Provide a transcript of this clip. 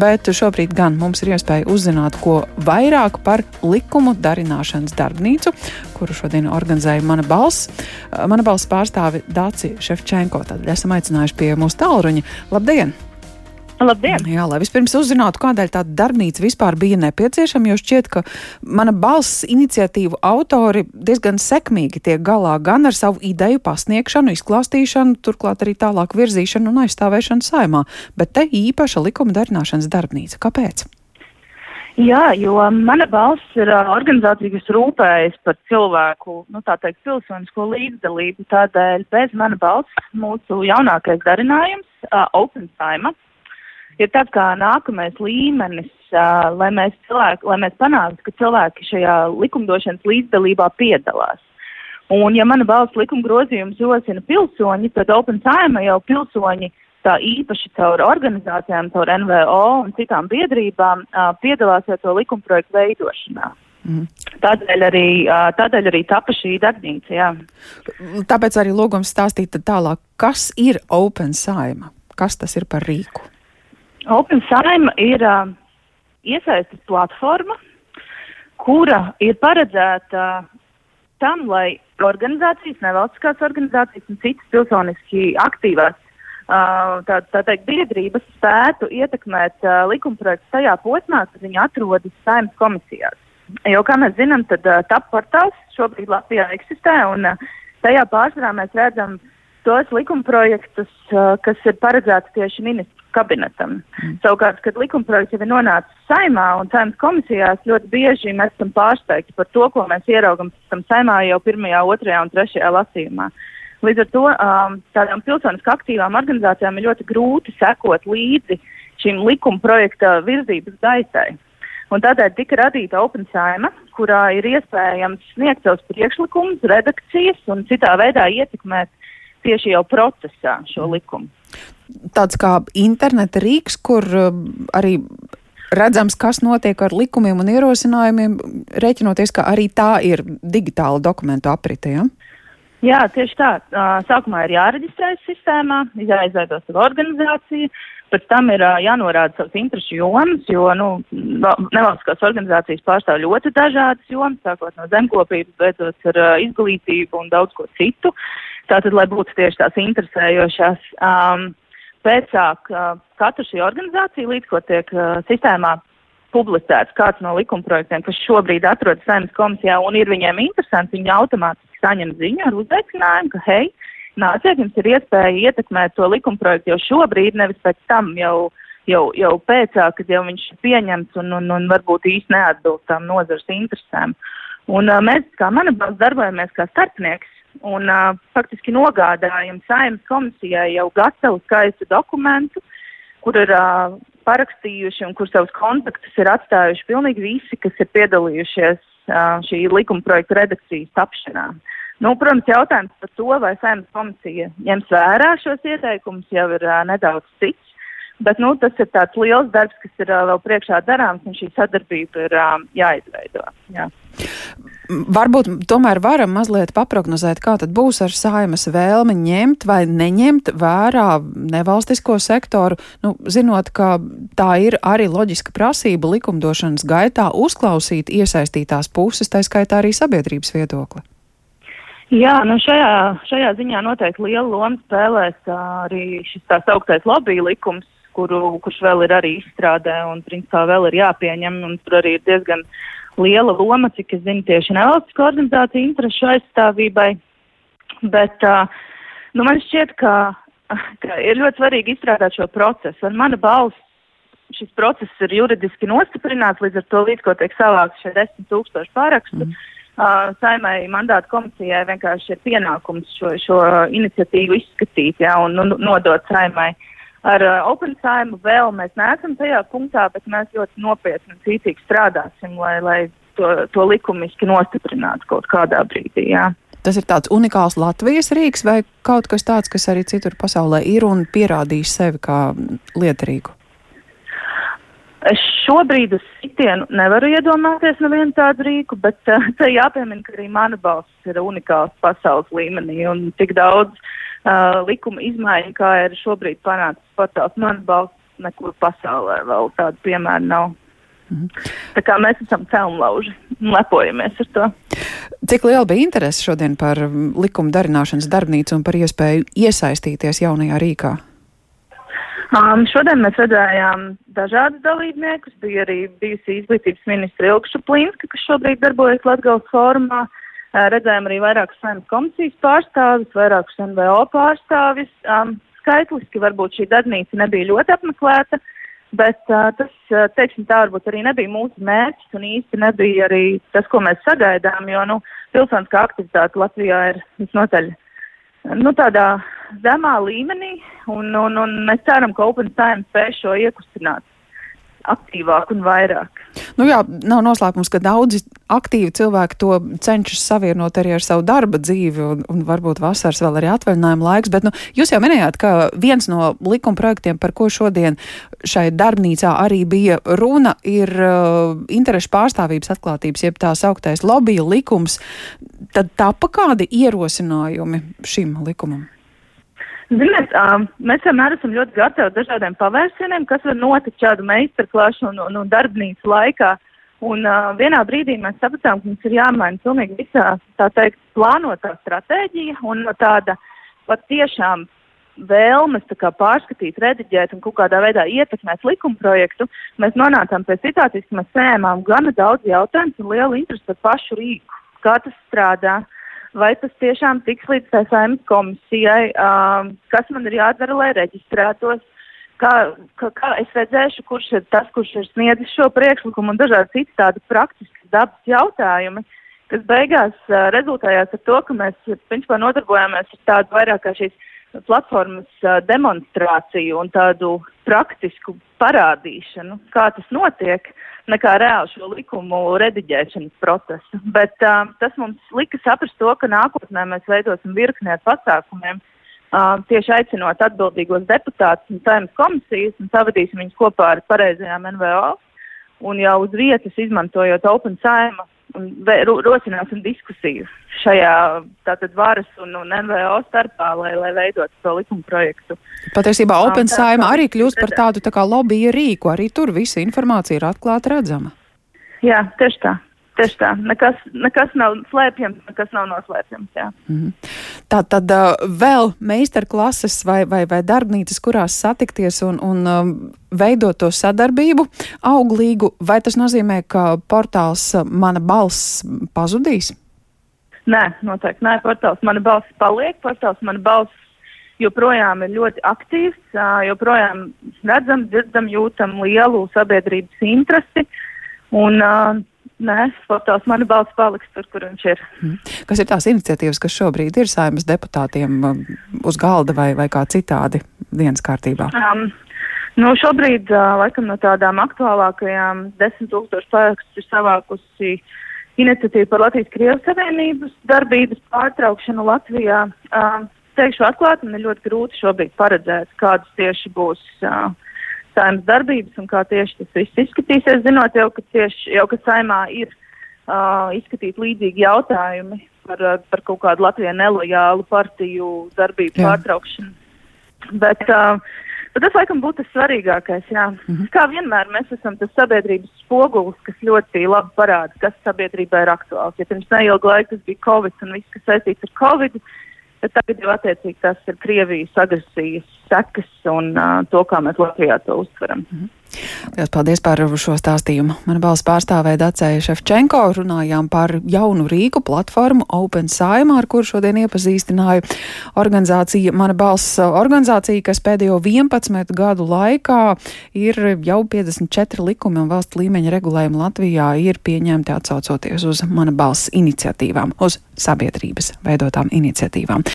Bet šobrīd gan mums ir iespēja uzzināt, ko vairāk par likumu darināšanas darbnīcu, kuru šodien organizēja mana balss. Mana balss pārstāvi Dāci Šefčenko. Tad esam aicinājuši pie mūsu tālruņa. Labdien! Labdien! Jā, lai vispirms uzzinātu, kādēļ tāda darbnīca vispār bija nepieciešama, jo šķiet, ka mana balss iniciatīvu autori diezgan sekmīgi tiek galā gan ar savu ideju pasniegšanu, izklāstīšanu, turklāt arī tālāk virzīšanu un aizstāvēšanu saimā, bet te īpaša likuma darināšanas darbnīca. Kāpēc? Jā, jo mana balss ir organizācija, kas rūpējas par cilvēku, nu tā teikt, pilsonisko līdzdalību. Tādēļ bez mana balss mūsu jaunākais darinājums, uh, Open Time, ir tāds kā nākamais līmenis, uh, lai, mēs cilvēki, lai mēs panāktu, ka cilvēki šajā likumdošanas līdzdalībā piedalās. Un, ja mana balss likuma grozījums rosina pilsoņi, tad Open Time jau pilsoņi tā īpaši caur organizācijām, caur NVO un citām biedrībām uh, piedalās jau to likumprojektu veidošanā. Mm. Tādēļ arī, tādēļ arī tapa šī darbnīca. Jā. Tāpēc arī lūgums stāstīt tālāk, kas ir Open Saima, kas tas ir par rīku? Open Saima ir uh, iesaistas platforma, kura ir paredzēta tam, lai organizācijas, nevalstiskās organizācijas un citas pilsoniski aktīvās uh, tā, tā teikt, biedrības spētu ietekmēt uh, likumprojektu tajā posmā, kad viņi atrodas saimnes komisijās. Jo, kā mēs zinām, tad uh, TAP portāls šobrīd Latvijā eksistē, un uh, tajā pārsvarā mēs redzam tos likumprojektus, uh, kas ir paredzēti tieši ministru kabinetam. Mm. Savukārt, kad likumprojekts jau ir nonācis saimā un saimnes komisijās, ļoti bieži mēs esam pārsteigti par to, ko mēs ieraugam saimā jau pirmajā, otrajā un trešajā lasījumā. Līdz ar to um, tādām pilsoniski aktīvām organizācijām ir ļoti grūti sekot līdzi šim likuma projekta virzības gaitai. Un tādēļ tika radīta Open Saima, kurā ir iespējams sniegt savus priekšlikumus, redakcijas un citā veidā ietekmēt tieši jau procesā šo likumu tāds kā interneta rīks, kur um, arī redzams, kas notiek ar likumiem un ierosinājumiem, rēķinoties, ka arī tā ir digitāla dokumentu aprite. Ja? Jā, tieši tā. Sākumā ir jāreģistrējas sistēmā, jāizveido savu organizāciju, pēc tam ir jānorāda savas interešu jomas, jo nu, nevalstiskās organizācijas pārstāv ļoti dažādas jomas, sākot no zemkopības, beidzot ar izglītību un daudz ko citu. Tātad, lai būtu tieši tās interesējošās. Um, pēcāk uh, katra šī organizācija, līdz ko tiek uh, sistēmā publicēts kāds no likumprojektiem, kas šobrīd atrodas saimnes komisijā un ir viņiem interesants, viņi automātiski saņem ziņu ar uzaicinājumu, ka hei, nāciet, jums ir iespēja ietekmēt to likumprojektu jau šobrīd, nevis pēc tam jau, jau, jau pēcāk, kad jau viņš ir pieņemts un, un, un varbūt īsti neatbilst tām nozars interesēm. Un uh, mēs, kā mana balss, darbojamies kā starpnieks un uh, faktiski nogādājam saimnes komisijai jau gatavu skaistu dokumentu, kur ir uh, parakstījuši un kur savus kontaktus ir atstājuši pilnīgi visi, kas ir piedalījušies uh, šī likuma projekta redakcijas tapšanā. Nu, protams, jautājums par to, vai saimnes komisija ņems vērā šos ieteikumus, jau ir uh, nedaudz cits. Bet nu, tas ir tāds liels darbs, kas ir uh, vēl priekšā darāms, un šī sadarbība ir uh, jāizveido. Jā. Varbūt tomēr varam mazliet paprognozēt, kā tad būs ar saimas vēlmi ņemt vai neņemt vērā nevalstisko sektoru, nu, zinot, ka tā ir arī loģiska prasība likumdošanas gaitā uzklausīt iesaistītās puses, tā skaitā arī sabiedrības viedokli. Jā, nu šajā, šajā ziņā noteikti liela loma spēlēs arī šis tā sauktais lobby likums, kuru, kurš vēl ir arī izstrādē un principā vēl ir jāpieņem, un tur arī ir diezgan liela loma, cik es zinu, tieši nevalstisko organizāciju interešu aizstāvībai. Bet nu, man šķiet, ka, ka ir ļoti svarīgi izstrādāt šo procesu. Un mana balss, šis process ir juridiski nostiprināts, līdz ar to līdz ko tiek savākts šie desmit tūkstoši pārakstu. Mm. Uh, saimai mandāta komisijai vienkārši ir pienākums šo, šo iniciatīvu izskatīt ja, un, un nodot saimai. Ar uh, Open Time vēl mēs neesam tajā punktā, bet mēs ļoti nopietni un cītīgi strādāsim, lai, lai to, to likumiski nostiprinātu kaut kādā brīdī. Jā. Tas ir tāds unikāls Latvijas rīks vai kaut kas tāds, kas arī citur pasaulē ir un pierādījis sevi kā lietarīgu? Es šobrīd uz sitienu nevaru iedomāties nevienu tādu rīku, bet te jāpiemina, ka arī mana balss ir unikāls pasaules līmenī un tik daudz uh, likuma izmaiņu, kā ir šobrīd panācis portāls man balsts, nekur pasaulē vēl tādu piemēru nav. Mhm. Tā kā mēs esam celmlauži un lepojamies ar to. Cik liela bija interese šodien par likuma darināšanas darbnīcu un par iespēju iesaistīties jaunajā rīkā? Um, šodien mēs redzējām dažādus dalībniekus. Bija arī bijusi izglītības ministra Ilkša Plinska, kas šobrīd darbojas Latgales fórumā. Uh, redzējām arī vairākus saimnes komisijas pārstāvis, vairākus NVO pārstāvis. Um, skaitliski varbūt šī darbnīca nebija ļoti apmeklēta, bet uh, tas, uh, teiksim tā, varbūt arī nebija mūsu mērķis un īsti nebija arī tas, ko mēs sagaidām, jo, nu, pilsoniskā aktivitāte Latvijā ir visnotaļ nu, tādā zemā līmenī, un, un, un mēs ceram, ka Open Science spēj šo iekustināt aktīvāk un vairāk. Nu jā, nav noslēpums, ka daudzi aktīvi cilvēki to cenšas savienot arī ar savu darba dzīvi, un, un varbūt vasaras vēl arī atvaļinājuma laiks, bet nu, jūs jau minējāt, ka viens no likuma projektiem, par ko šodien šai darbnīcā arī bija runa, ir uh, interešu pārstāvības atklātības, jeb tā sauktais lobby likums. Tad tapa kādi ierosinājumi šim likumam? Ziniet, um, mēs vienmēr esam ļoti gatavi dažādiem pavērsieniem, kas var notikt šādu meistarklašu un, un, un darbnīcu laikā. Un uh, vienā brīdī mēs sapratām, ka mums ir jāmaina pilnīgi visā, tā teikt, plānotā stratēģija un no tāda pat tiešām vēlmes pārskatīt, rediģēt un kaut kādā veidā ietekmēt likumprojektu, mēs nonācām pie situācijas, ka mēs saņēmām gana daudz jautājumu un lielu interesi par pašu rīku, kā tas strādā. Uh, vai tas tiešām tiks līdz tā saimnes komisijai, um, kas man ir jādara, lai reģistrētos, kā, kā, kā es redzēšu, kurš ir tas, kurš ir sniedzis šo priekšlikumu un dažādi citi tādi praktiski dabas jautājumi, kas beigās uh, rezultējās ar to, ka mēs principā nodarbojāmies ar tādu vairāk kā šīs platformas demonstrāciju un tādu praktisku parādīšanu, kā tas notiek, nekā reāli šo likumu rediģēšanas procesu. Bet uh, tas mums lika saprast to, ka nākotnē mēs veidosim virkni ar pasākumiem, uh, tieši aicinot atbildīgos deputātus un saimnes komisijas un savadīsim viņus kopā ar pareizajām NVO un jau uz vietas izmantojot Open Saima rosināsim diskusiju šajā tātad varas un, un NVO starpā, lai, lai veidotu to likuma projektu. Patiesībā Open um, Saima arī kļūst par tādu tā kā lobby rīku, arī tur visa informācija ir atklāta redzama. Jā, tieši tā. Tieši tā, nekas, nekas nav slēpjams, nekas nav noslēpjams. Mm -hmm. Tā tad uh, vēl meistarklases vai, vai, vai darbnīcas, kurās satikties un, un um, veidot to sadarbību auglīgu, vai tas nozīmē, ka portāls Mana balss pazudīs? Nē, noteikti nē, portāls Mana balss paliek, portāls Mana balss joprojām ir ļoti aktīvs, joprojām redzam, dzirdam, jūtam lielu sabiedrības interesi. Un, uh, Nē, portāls mana balss paliks tur, kur viņš ir. Hmm. Kas ir tās iniciatīvas, kas šobrīd ir saimas deputātiem um, uz galda vai, vai kā citādi dienas kārtībā? Um, nu, šobrīd, uh, laikam, no tādām aktuālākajām desmit tūkstošu parakstus ir savākusi iniciatīva par Latvijas-Krievijas Savienības darbības pārtraukšanu Latvijā. Uh, teikšu atklāti, man ir ļoti grūti šobrīd paredzēt, kādas tieši būs. Uh, saimnes darbības un kā tieši tas viss izskatīsies, zinot jau, ka, tieši, jau, ka saimā ir uh, izskatīti līdzīgi jautājumi par, par kaut kādu Latvijai nelojālu partiju darbību jā. pārtraukšanu. Bet, uh, bet tas, laikam, būtu tas svarīgākais. Jā. Mm -hmm. Kā vienmēr mēs esam tas sabiedrības spogulis, kas ļoti labi parāda, kas sabiedrībā ir aktuāls. Ja pirms neilga laika tas bija Covid un viss, kas saistīts ar Covid, bet tagad jau attiecīgi tas ir Krievijas agresijas sekas un uh, to, kā mēs Latvijā to uztveram. Mm -hmm. Lielas paldies par šo stāstījumu. Mana balss pārstāvēja Dacēja Šefčenko. Runājām par jaunu rīku platformu Open Saima, ar kuru šodien iepazīstināju organizācija. Mana balss organizācija, kas pēdējo 11 gadu laikā ir jau 54 likumi un valsts līmeņa regulējumi Latvijā ir pieņemti atsaucoties uz mana balss iniciatīvām, uz sabiedrības veidotām iniciatīvām.